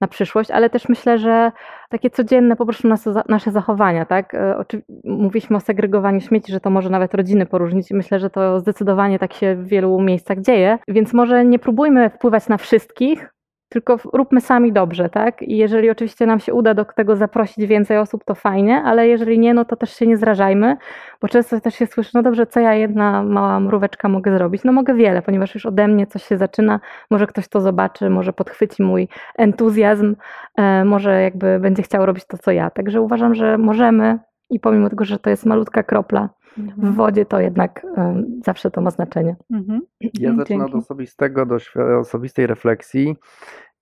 na przyszłość, ale też myślę, że takie codzienne po prostu nasze, nasze zachowania, tak? E, mówiliśmy o segregowaniu śmieci, że to może nawet rodziny poróżnić i myślę, że to zdecydowanie tak się w wielu miejscach dzieje, więc może nie próbujmy wpływać na wszystkich, tylko róbmy sami dobrze, tak? I jeżeli oczywiście nam się uda do tego zaprosić więcej osób, to fajnie, ale jeżeli nie, no to też się nie zrażajmy, bo często też się słyszy, no dobrze, co ja jedna mała mróweczka mogę zrobić? No mogę wiele, ponieważ już ode mnie coś się zaczyna, może ktoś to zobaczy, może podchwyci mój entuzjazm, e, może jakby będzie chciał robić to, co ja. Także uważam, że możemy i pomimo tego, że to jest malutka kropla, w mhm. wodzie to jednak um, zawsze to ma znaczenie. Mhm. Ja zacznę od osobistego, do osobistej refleksji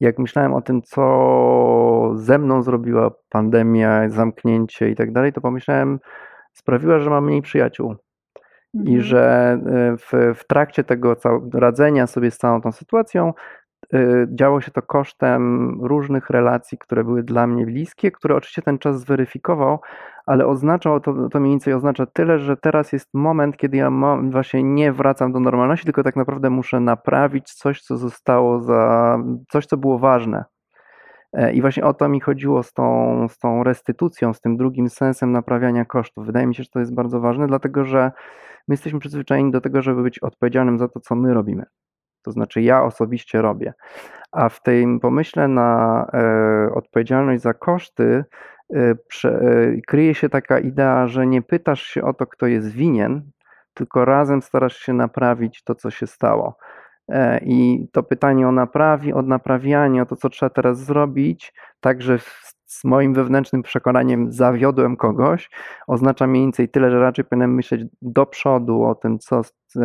Jak myślałem o tym, co ze mną zrobiła pandemia, zamknięcie i tak dalej, to pomyślałem, sprawiła, że mam mniej przyjaciół. Mhm. I że e, w, w trakcie tego radzenia sobie z całą tą sytuacją działo się to kosztem różnych relacji, które były dla mnie bliskie, które oczywiście ten czas zweryfikował, ale oznaczało to, to mniej więcej oznacza tyle, że teraz jest moment, kiedy ja mam, właśnie nie wracam do normalności, tylko tak naprawdę muszę naprawić coś, co zostało za, coś, co było ważne. E, I właśnie o to mi chodziło z tą, z tą restytucją, z tym drugim sensem naprawiania kosztów. Wydaje mi się, że to jest bardzo ważne, dlatego że my jesteśmy przyzwyczajeni do tego, żeby być odpowiedzialnym za to, co my robimy to znaczy ja osobiście robię. A w tym pomyśle na e, odpowiedzialność za koszty e, prze, e, kryje się taka idea, że nie pytasz się o to, kto jest winien, tylko razem starasz się naprawić to, co się stało. I to pytanie o naprawi, o naprawianie, o to, co trzeba teraz zrobić, także z moim wewnętrznym przekonaniem zawiodłem kogoś, oznacza mniej więcej tyle, że raczej powinienem myśleć do przodu o tym, co,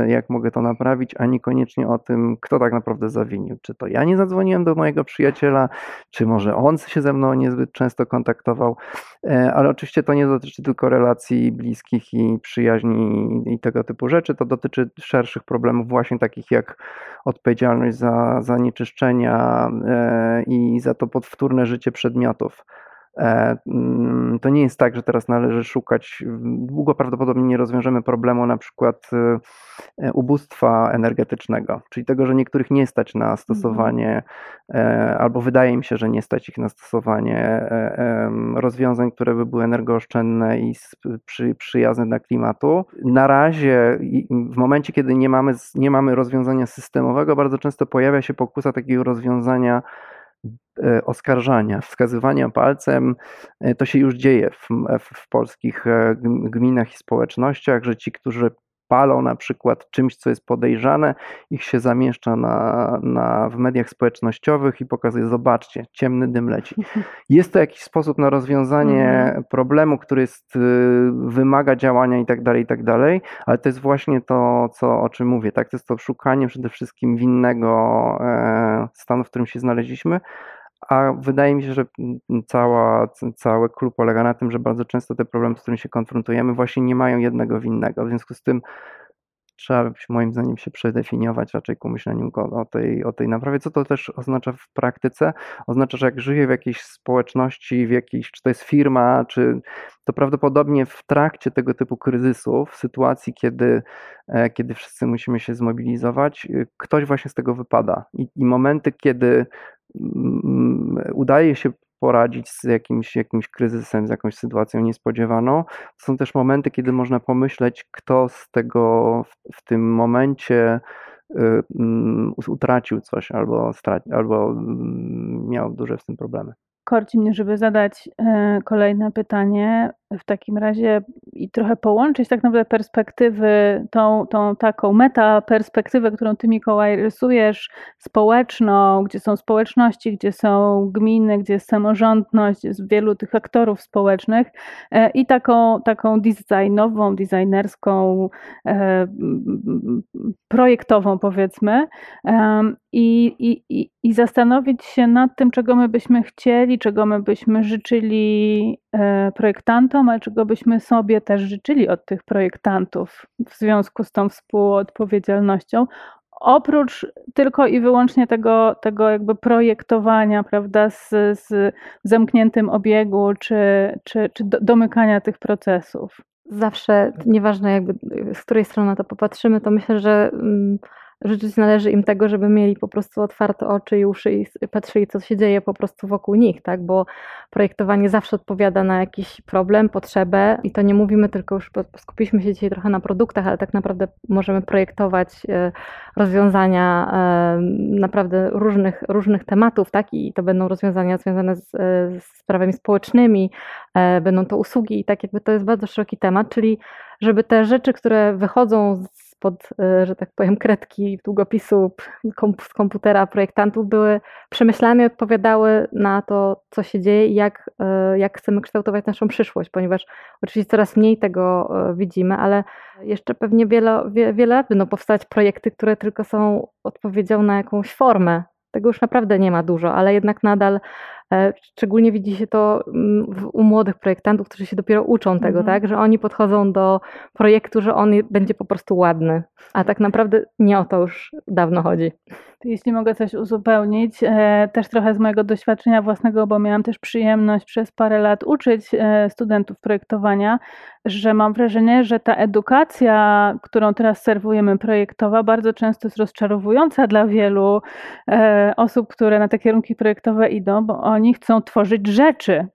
jak mogę to naprawić, a niekoniecznie o tym, kto tak naprawdę zawinił. Czy to ja nie zadzwoniłem do mojego przyjaciela, czy może on się ze mną niezbyt często kontaktował, e, ale oczywiście to nie dotyczy tylko relacji bliskich i przyjaźni i tego typu rzeczy, to dotyczy szerszych problemów właśnie takich jak odpowiedzialność za zanieczyszczenia e, i za to podwtórne życie przedmiotów. E, mm, to nie jest tak, że teraz należy szukać, długo prawdopodobnie nie rozwiążemy problemu na przykład e, ubóstwa energetycznego, czyli tego, że niektórych nie stać na stosowanie, mhm. albo wydaje mi się, że nie stać ich na stosowanie rozwiązań, które by były energooszczędne i przyjazne dla klimatu. Na razie, w momencie, kiedy nie mamy, nie mamy rozwiązania systemowego, bardzo często pojawia się pokusa takiego rozwiązania E, oskarżania, wskazywania palcem, e, to się już dzieje w, w, polskich e, gminach i społecznościach, że ci, którzy palą na przykład czymś, co jest podejrzane, ich się zamieszcza na, na, w mediach społecznościowych i pokazuje, zobaczcie, ciemny dym leci. [LAUGHS] Jest to jakiś sposób na rozwiązanie mhm. problemu, który jest, y, wymaga działania i tak dalej, i tak dalej, ale to jest właśnie to, co, o czym mówię, tak? To jest to szukanie przede wszystkim winnego stanu, w którym się znaleźliśmy, a wydaje mi się, że cała, cały klub polega na tym, że bardzo często te problemy, z którymi się konfrontujemy, właśnie nie mają jednego winnego. W związku z tym trzeba moim zdaniem się przedefiniować raczej ku myśleniu o tej, o tej naprawie. Co to też oznacza w praktyce? Oznacza, że jak żyję w jakiejś społeczności, w jakiejś, czy to jest firma, czy to prawdopodobnie w trakcie tego typu kryzysów, w sytuacji, kiedy, e, kiedy wszyscy musimy się zmobilizować, y, ktoś właśnie z tego wypada. I, i momenty, kiedy udaje się poradzić z jakimś, jakimś kryzysem, z jakąś sytuacją niespodziewaną. To są też momenty, kiedy można pomyśleć, kto z tego w, w tym momencie y, mm, utracił coś albo, straci, albo mm, miał duże z tym problemy korci mnie, żeby zadać e, kolejne pytanie. W takim razie i trochę połączyć tak naprawdę perspektywy, tą, tą taką meta perspektywę, którą ty Mikołaj rysujesz, społeczną, gdzie są społeczności, gdzie są gminy, gdzie jest samorządność, jest wielu tych aktorów społecznych e, i taką, taką designową, designerską, e, projektową powiedzmy i, i, i zastanowić się nad tym, czego my byśmy chcieli, czego my byśmy życzyli e, projektantom, ale czego byśmy sobie też życzyli od tych projektantów w związku z tą współodpowiedzialnością. Oprócz tylko i wyłącznie tego, tego jakby projektowania, prawda, z, z zamkniętym obiegu, czy, czy, czy domykania tych procesów. Zawsze, nieważne jakby z której strony na to popatrzymy, to myślę, że mm, życzyć należy im tego, żeby mieli po prostu otwarte oczy i uszy i patrzyli, co się dzieje po prostu wokół nich, tak? Bo projektowanie zawsze odpowiada na jakiś problem, potrzebę i to nie mówimy tylko już, skupiliśmy się dzisiaj trochę na produktach, ale tak naprawdę możemy projektować e, rozwiązania e, naprawdę różnych, różnych tematów, tak? I to będą rozwiązania związane z, e, z sprawami społecznymi, będą to usługi i tak jakby to jest bardzo szeroki temat, czyli żeby te rzeczy, które wychodzą z spod, e, że tak powiem, kredki długopisu z komputera projektantów były przemyślane i odpowiadały na to, co się dzieje i jak, e, jak chcemy kształtować naszą przyszłość, ponieważ oczywiście coraz mniej tego e, widzimy, ale jeszcze pewnie wiele, wiele lat będą powstać projekty, które tylko są odpowiedzią na jakąś formę. Tego już naprawdę nie ma dużo, ale jednak nadal szczególnie widzi się to mm, u młodych projektantów, którzy się dopiero uczą tego, mhm. tak, że oni podchodzą do projektu, że on będzie po prostu ładny, a tak naprawdę nie o to już dawno chodzi. Jeśli mogę coś uzupełnić, e, też trochę z mojego doświadczenia własnego, bo miałam też przyjemność przez parę lat uczyć e, studentów projektowania, że mam wrażenie, że ta edukacja, którą teraz serwujemy projektowa, bardzo często jest rozczarowująca dla wielu e, osób, które na te kierunki projektowe idą, bo oni chcą tworzyć rzeczy.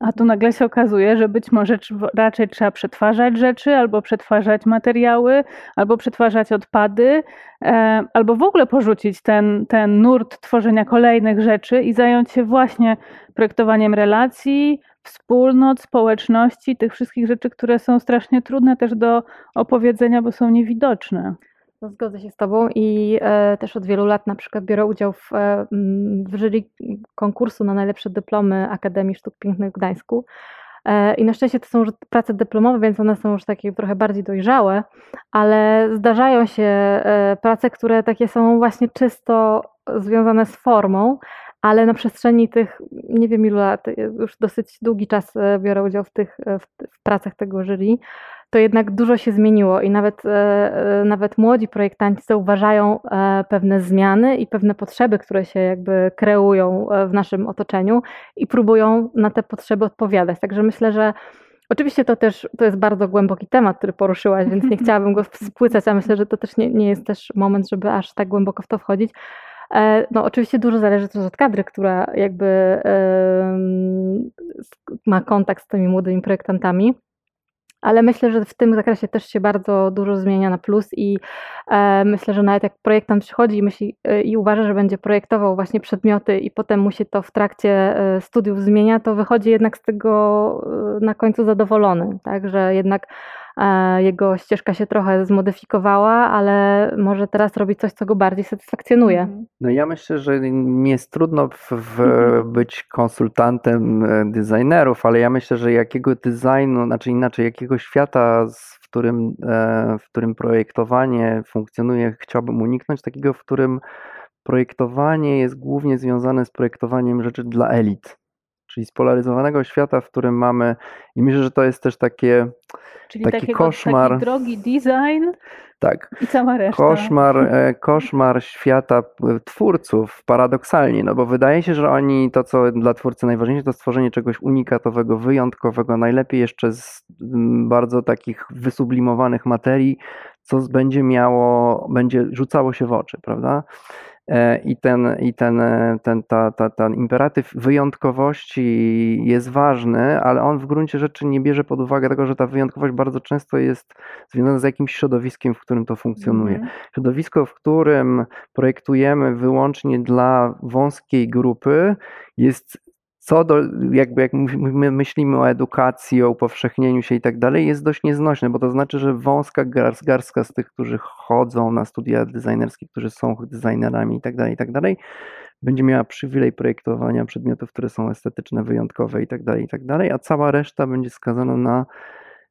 A tu nagle się okazuje, że być może raczej trzeba przetwarzać rzeczy, albo przetwarzać materiały, albo przetwarzać odpady, e, albo w ogóle porzucić ten, ten nurt tworzenia kolejnych rzeczy i zająć się właśnie projektowaniem relacji, wspólnot, społeczności, tych wszystkich rzeczy, które są strasznie trudne też do opowiedzenia, bo są niewidoczne. No, zgodzę się z Tobą i e, też od wielu lat na przykład biorę udział w, e, w jury konkursu na najlepsze dyplomy Akademii Sztuk Pięknych w Gdańsku. E, I na szczęście to są już prace dyplomowe, więc one są już takie trochę bardziej dojrzałe, ale zdarzają się e, prace, które takie są właśnie czysto związane z formą, ale na przestrzeni tych, nie wiem ilu lat, już dosyć długi czas e, biorę udział w tych w, w pracach tego jury to jednak dużo się zmieniło i nawet, e, e, nawet młodzi projektanci zauważają e, pewne zmiany i pewne potrzeby, które się jakby kreują w naszym otoczeniu i próbują na te potrzeby odpowiadać. Także myślę, że Oczywiście to też to jest bardzo głęboki temat, który poruszyłaś, więc nie [LAUGHS] chciałabym go spłycać, a myślę, że to też nie, nie jest też moment, żeby aż tak głęboko w to wchodzić. No, oczywiście dużo zależy też od kadry, która jakby ma kontakt z tymi młodymi projektantami ale myślę, że w tym zakresie też się bardzo dużo zmienia na plus i e, myślę, że nawet jak projektant przychodzi i, myśli, e, i uważa, że będzie projektował właśnie przedmioty i potem mu się to w trakcie e, studiów zmienia, to wychodzi jednak z tego e, na końcu zadowolony, tak, że jednak jego ścieżka się trochę zmodyfikowała, ale może teraz robi coś, co go bardziej satysfakcjonuje. Mhm. No ja myślę, że mi jest trudno w, w mhm. być konsultantem e, designerów, ale ja myślę, że jakiego designu, znaczy inaczej, jakiego świata, w którym, e, w którym projektowanie funkcjonuje, chciałbym uniknąć, takiego, w którym projektowanie jest głównie związane z projektowaniem rzeczy dla elit czyli spolaryzowanego świata, w którym mamy, i myślę, że to jest też takie, czyli taki takiego, koszmar. Taki drogi design tak. i cała reszta. Koszmar, e, [LAUGHS] koszmar świata twórców, paradoksalnie, no bo wydaje się, że oni, to co dla twórcy najważniejsze, to stworzenie czegoś unikatowego, wyjątkowego, najlepiej jeszcze z bardzo takich wysublimowanych materii, co będzie miało, będzie rzucało się w oczy, prawda? E, i ten, i ten, e, ten, ta, ta, ten imperatyw wyjątkowości jest ważny, ale on w gruncie rzeczy nie bierze pod uwagę tego, że ta wyjątkowość bardzo często jest związana z jakimś środowiskiem, w którym to funkcjonuje. Mm. Środowisko, w którym projektujemy wyłącznie dla wąskiej grupy, jest co do, jakby jak my myślimy o edukacji, o upowszechnieniu się i tak dalej, jest dość nieznośne, bo to znaczy, że wąska garstka z tych, którzy chodzą na studia designerskie, którzy są designerami i tak dalej, i tak dalej, będzie miała przywilej projektowania przedmiotów, które są estetyczne, wyjątkowe i tak dalej, i tak dalej, a cała reszta będzie skazana na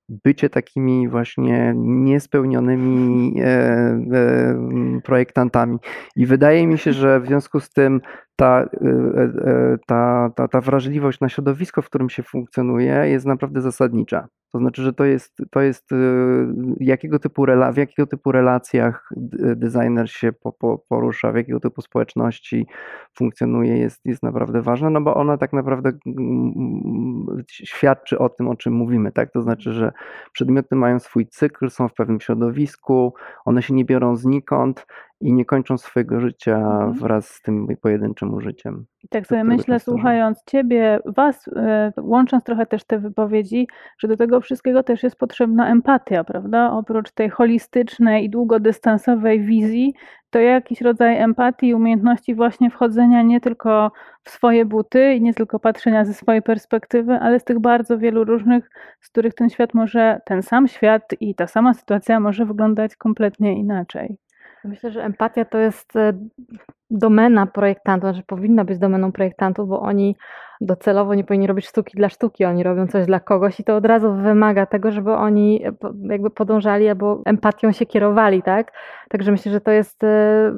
bycie takimi właśnie niespełnionymi e, e, projektantami. I wydaje mi się, że w związku z tym ta, e, e, ta, ta, ta wrażliwość na środowisko, w którym się funkcjonuje, jest naprawdę zasadnicza. To znaczy, że to jest, to jest e, jakiego typu w jakiego typu relacjach designer się po, po, porusza, w jakiego typu społeczności funkcjonuje, jest, jest naprawdę ważna, no bo ona tak naprawdę świadczy o tym, o czym mówimy, tak? To znaczy, że przedmioty mają swój cykl, są w pewnym środowisku, one się nie biorą znikąd, i nie kończą swojego życia mhm. wraz z tym pojedynczym użyciem. I tak sobie myślę, słuchając Ciebie, Was, e, łącząc trochę też te wypowiedzi, że do tego wszystkiego też jest potrzebna empatia, prawda? Oprócz tej holistycznej i długodystansowej wizji, to jakiś rodzaj empatii umiejętności właśnie wchodzenia nie tylko w swoje buty i nie tylko patrzenia ze swojej perspektywy, ale z tych bardzo wielu różnych, z których ten świat może, ten sam świat i ta sama sytuacja może wyglądać kompletnie inaczej. Myślę, że empatia to jest e, domena projektantów, że znaczy powinna być domeną projektantów, bo oni docelowo nie powinni robić sztuki dla sztuki, oni robią coś dla kogoś i to od razu wymaga tego, żeby oni jakby podążali albo empatią się kierowali, tak? Także myślę, że to jest e,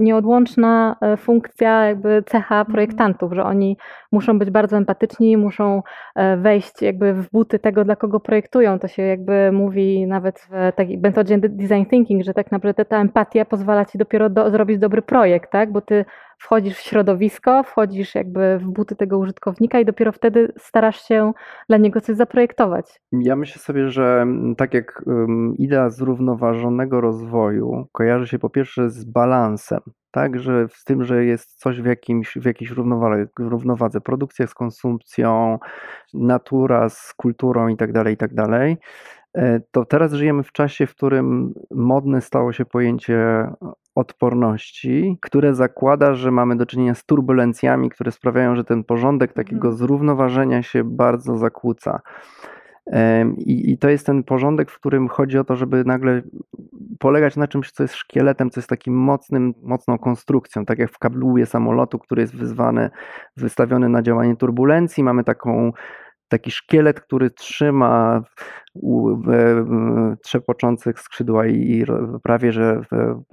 nieodłączna e, funkcja, jakby cecha mhm. projektantów, że oni muszą być bardzo empatyczni, muszą e, wejść jakby w buty tego, dla kogo projektują. To się jakby mówi nawet w takiej metodzie design thinking, że tak naprawdę ta empatia pozwala ci dopiero do, zrobić dobry projekt, tak? Bo ty wchodzisz w środowisko, wchodzisz jakby w buty tego użytkownika i dopiero wtedy starasz się dla niego coś zaprojektować. Ja myślę sobie, że mm, tak jak idea zrównoważonego rozwoju kojarzy się po pierwsze z balansem, tak, że z tym, że jest coś w, jakimś, w jakiejś równowadze, równowadze, produkcja z konsumpcją, natura z kulturą itd., tak itd., tak to teraz żyjemy w czasie, w którym modne stało się pojęcie odporności, które zakłada, że mamy do czynienia z turbulencjami, które sprawiają, że ten porządek takiego mhm. zrównoważenia się bardzo zakłóca. I, I, to jest ten porządek, w którym chodzi o to, żeby nagle polegać na czymś, co jest szkieletem, co jest takim mocnym, mocną konstrukcją, tak jak w kablułie samolotu, który jest wyzwany, wystawiony na działanie turbulencji. Mamy taką taki szkielet, który trzyma trzepoczących skrzydła i prawie że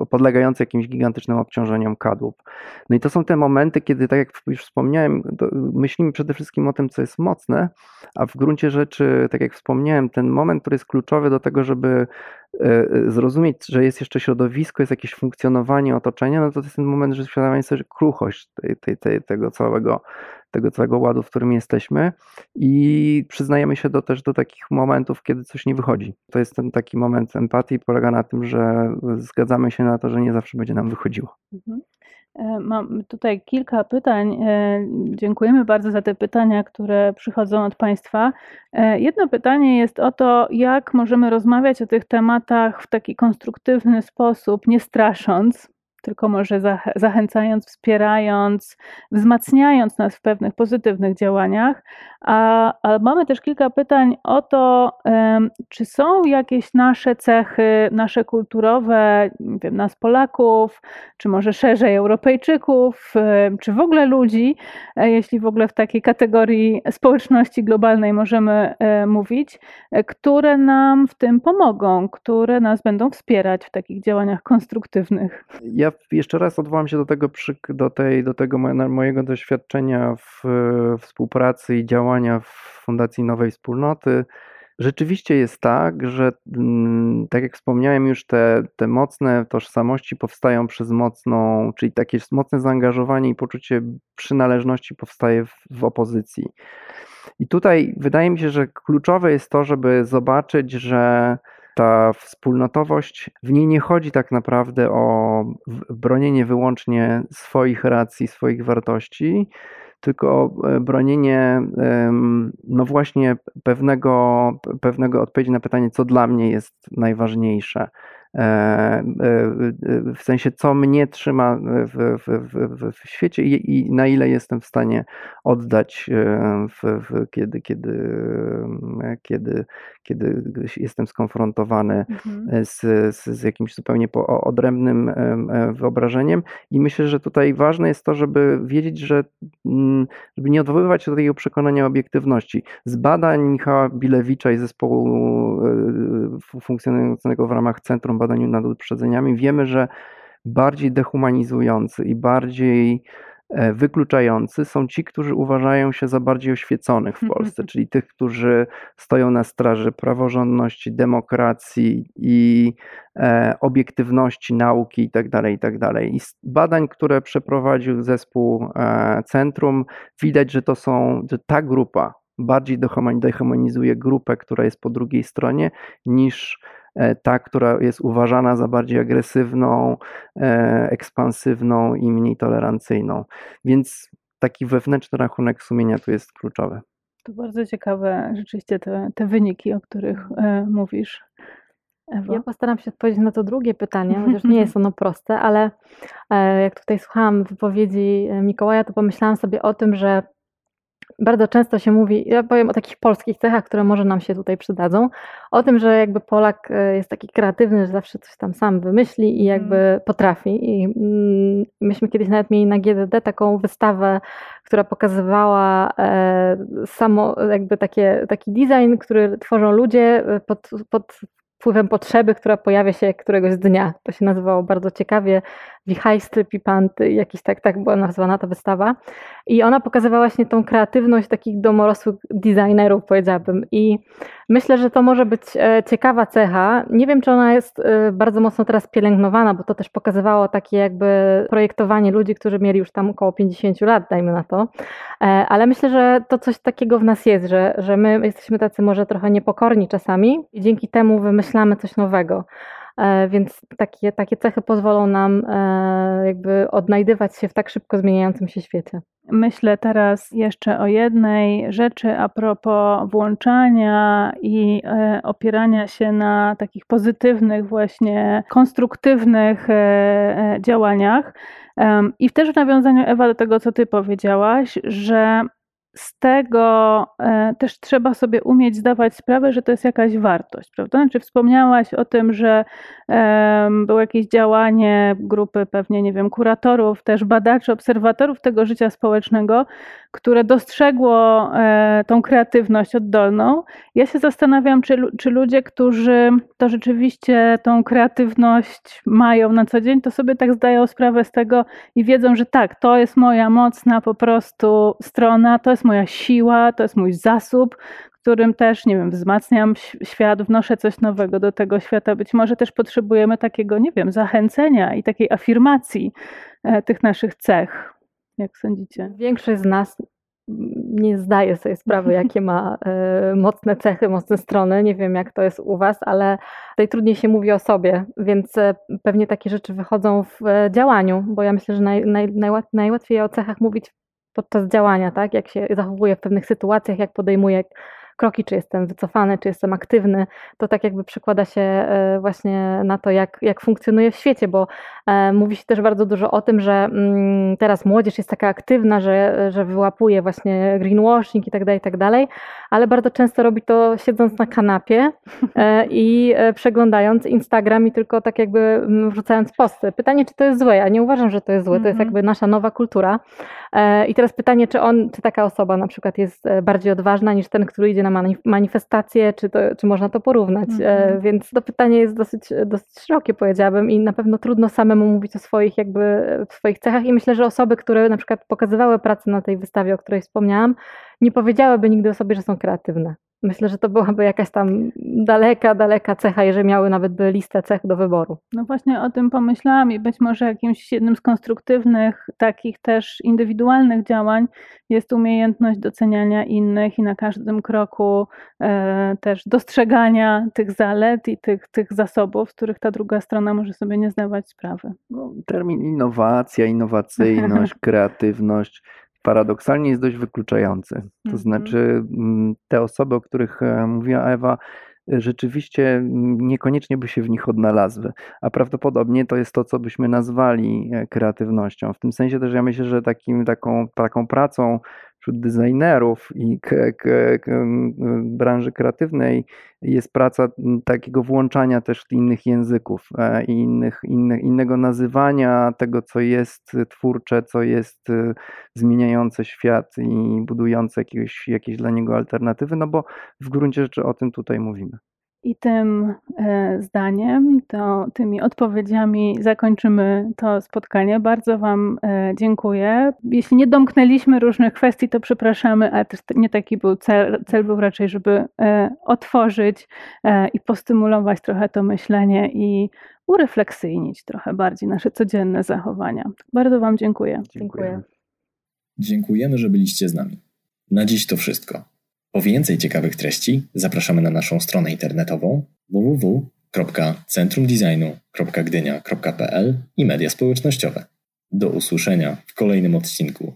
podlegający jakimś gigantycznym obciążeniom kadłub. No i to są te momenty, kiedy, tak jak już wspomniałem, myślimy przede wszystkim o tym, co jest mocne, a w gruncie rzeczy, tak jak wspomniałem, ten moment, który jest kluczowy do tego, żeby e, zrozumieć, że jest jeszcze środowisko, jest jakieś funkcjonowanie otoczenia, no to, to jest ten moment, że świadomie sobie kruchość tej, tej, tej, tego całego tego całego ładu, w którym jesteśmy i przyznajemy się do, też do takich momentów, kiedy coś nie wychodzi. To jest ten taki moment empatii, polega na tym, że zgadzamy się na to, że nie zawsze będzie nam wychodziło. Mhm. E, mam tutaj kilka pytań. E, dziękujemy bardzo za te pytania, które przychodzą od Państwa. E, jedno pytanie jest o to, jak możemy rozmawiać o tych tematach w taki konstruktywny sposób, nie strasząc, tylko może zachęcając, wspierając, wzmacniając nas w pewnych pozytywnych działaniach. A, a mamy też kilka pytań o to, czy są jakieś nasze cechy, nasze kulturowe, nie wiem, nas Polaków, czy może szerzej Europejczyków, czy w ogóle ludzi, e, jeśli w ogóle w takiej kategorii społeczności globalnej możemy e, mówić, e, które nam w tym pomogą, które nas będą wspierać w takich działaniach konstruktywnych. Ja jeszcze raz odwołam się do tego, do tej, do tego mojego doświadczenia w współpracy i działania w Fundacji Nowej Wspólnoty. Rzeczywiście jest tak, że mm, tak jak wspomniałem już, te, te mocne tożsamości powstają przez mocną, czyli takie mocne zaangażowanie i poczucie przynależności powstaje w, w opozycji. I tutaj wydaje mi się, że kluczowe jest to, żeby zobaczyć, że ta wspólnotowość, w niej nie chodzi tak naprawdę o bronienie wyłącznie swoich racji, swoich wartości, tylko e, bronienie no właśnie pewnego, pewnego odpowiedzi na pytanie, co dla mnie jest najważniejsze. E, e, w sensie, co mnie trzyma w, w, w, w świecie i, i, na ile jestem w stanie oddać, kiedy, kiedy, kiedy, kiedy jestem skonfrontowany mhm. z, z, z, jakimś zupełnie odrębnym wyobrażeniem. I myślę, że tutaj ważne jest to, żeby wiedzieć, że mm, żeby nie odwoływać się do takiego przekonania obiektywności. Z badań Michała Bilewicza i zespołu e, funkcjonującego w ramach Centrum Badaniu nad Uprzedzeniami wiemy, że bardziej dehumanizujący i bardziej E, wykluczający są ci, którzy uważają się za bardziej oświeconych w Polsce, czyli tych, którzy stoją na straży praworządności, demokracji i e, obiektywności nauki itd. Tak itd. Tak I z badań, które przeprowadził zespół e, Centrum, widać, że to są, że ta grupa bardziej dehumanizuje grupę, która jest po drugiej stronie, niż ta, która jest uważana za bardziej agresywną, e, ekspansywną i mniej tolerancyjną. Więc taki wewnętrzny rachunek sumienia tu jest kluczowy. To bardzo ciekawe rzeczywiście te, te wyniki, o których e, mówisz. Ewa? Ja postaram się odpowiedzieć na to drugie pytanie, chociaż nie jest [LAUGHS] ono proste, ale jak tutaj słuchałam wypowiedzi Mikołaja, to pomyślałam sobie o tym, że bardzo często się mówi, ja powiem o takich polskich cechach, które może nam się tutaj przydadzą, o tym, że jakby Polak e, jest taki kreatywny, że zawsze coś tam sam wymyśli i jakby mm. potrafi. I mm, myśmy kiedyś nawet mieli na GDD taką wystawę, która pokazywała samo jakby takie, taki design, który tworzą ludzie pod, pod wpływem potrzeby, która pojawia się któregoś dnia. To się nazywało bardzo ciekawie Wichajstry, Pipanty, jakiś tak, tak była nazwana ta wystawa. I ona pokazywała właśnie tą kreatywność takich domorosłych designerów, powiedziałabym. I myślę, że to może być e, ciekawa cecha. Nie wiem, czy ona jest e, bardzo mocno teraz pielęgnowana, bo to też pokazywało takie jakby projektowanie ludzi, którzy mieli już tam około 50 lat, dajmy na to. E, ale myślę, że to coś takiego w nas jest, że, że my jesteśmy tacy może trochę niepokorni czasami i dzięki temu wymyślamy coś nowego. E, więc takie, takie cechy pozwolą nam e, jakby odnajdywać się w tak szybko zmieniającym się świecie. Myślę teraz jeszcze o jednej rzeczy a propos włączania i e, opierania się na takich pozytywnych, właśnie konstruktywnych działaniach. I też w nawiązaniu, Ewa, do tego, co Ty powiedziałaś, że z tego e, też trzeba sobie umieć zdawać sprawę, że to jest jakaś wartość, prawda? Znaczy wspomniałaś o tym, że było jakieś działanie grupy pewnie, nie wiem, kuratorów, też badaczy, obserwatorów tego życia społecznego, które dostrzegło e, tą kreatywność oddolną. Ja się zastanawiam, czy, czy ludzie, którzy to rzeczywiście tą kreatywność mają na co dzień, to sobie tak zdają sprawę z tego i wiedzą, że tak, to jest moja mocna po prostu strona, to jest moja siła, to jest mój zasób, którym też, nie wiem, wzmacniam świat, wnoszę coś nowego do tego świata. Być może też potrzebujemy takiego, nie wiem, zachęcenia i takiej afirmacji e, tych naszych cech. Jak sądzicie? Większość z nas nie zdaje sobie sprawy, [LAUGHS] jakie ma e, mocne cechy, mocne strony. Nie wiem, jak to jest u Was, ale tutaj trudniej się mówi o sobie, więc e, pewnie takie rzeczy wychodzą w działaniu, bo ja myślę, że naj, naj, najłatwiej o cechach mówić podczas działania, tak? Jak się zachowuje w pewnych sytuacjach, jak podejmuje kroki, czy jestem wycofany, czy jestem aktywny, to tak jakby przekłada się e, właśnie na to, jak, jak funkcjonuje w świecie, bo e, mówi się też bardzo dużo o tym, że mm, teraz młodzież jest taka aktywna, że, że wyłapuje właśnie greenwashing i tak dalej, i tak dalej, ale bardzo często robi to siedząc na kanapie e, [LAUGHS] i przeglądając Instagram i tylko tak jakby wrzucając posty. Pytanie, czy to jest złe? Ja nie uważam, że to jest złe, to jest mhm. jakby nasza nowa kultura. I teraz pytanie, czy on, czy taka osoba na przykład jest bardziej odważna niż ten, który idzie na manifestacje, czy, to, czy można to porównać. E, mhm. Więc to pytanie jest dosyć, dosyć szerokie, powiedziałabym, i na pewno trudno samemu mówić o swoich jakby swoich cechach. I myślę, że osoby, które na przykład pokazywały pracę na tej wystawie, o której wspomniałam, nie powiedziałyby nigdy o sobie, że są kreatywne. Myślę, że to byłaby jakaś tam daleka, daleka cecha, jeżeli miały nawet by listę cech do wyboru. No właśnie o tym pomyślałam i być może jakimś jednym z konstruktywnych, takich też indywidualnych działań jest umiejętność doceniania innych i na każdym kroku e, też dostrzegania tych zalet i tych, tych zasobów, z których ta druga strona może sobie nie zdawać sprawy. No, termin innowacja, innowacyjność, [LAUGHS] kreatywność paradoksalnie jest dość wykluczający. To mhm. znaczy, mm, te osoby, o których e, mówiła Ewa, e, rzeczywiście mm, niekoniecznie by się w nich odnalazły, a prawdopodobnie to jest to, co byśmy nazwali e, kreatywnością. W tym sensie też ja myślę, że takim, taką, taką pracą wśród designerów i branży kreatywnej jest praca takiego włączania też innych języków e, i innych, innego nazywania tego, co jest twórcze, co jest e, zmieniające świat i budujące jakieś, jakieś dla niego alternatywy, no bo w gruncie rzeczy o tym tutaj mówimy. I tym e, zdaniem, to, tymi odpowiedziami zakończymy to spotkanie. Bardzo Wam e, dziękuję. Jeśli nie domknęliśmy różnych kwestii, to przepraszamy, ale też nie taki był cel. Cel był raczej, żeby e, otworzyć i postymulować trochę to myślenie i urefleksyjnić trochę bardziej nasze codzienne zachowania. Bardzo Wam dziękuję. Dziękuję. Dziękujemy, że byliście z nami. Na dziś to wszystko. Po więcej ciekawych treści zapraszamy na naszą stronę internetową www.centrumdesignu.gdynia.pl i media społecznościowe. Do usłyszenia w kolejnym odcinku.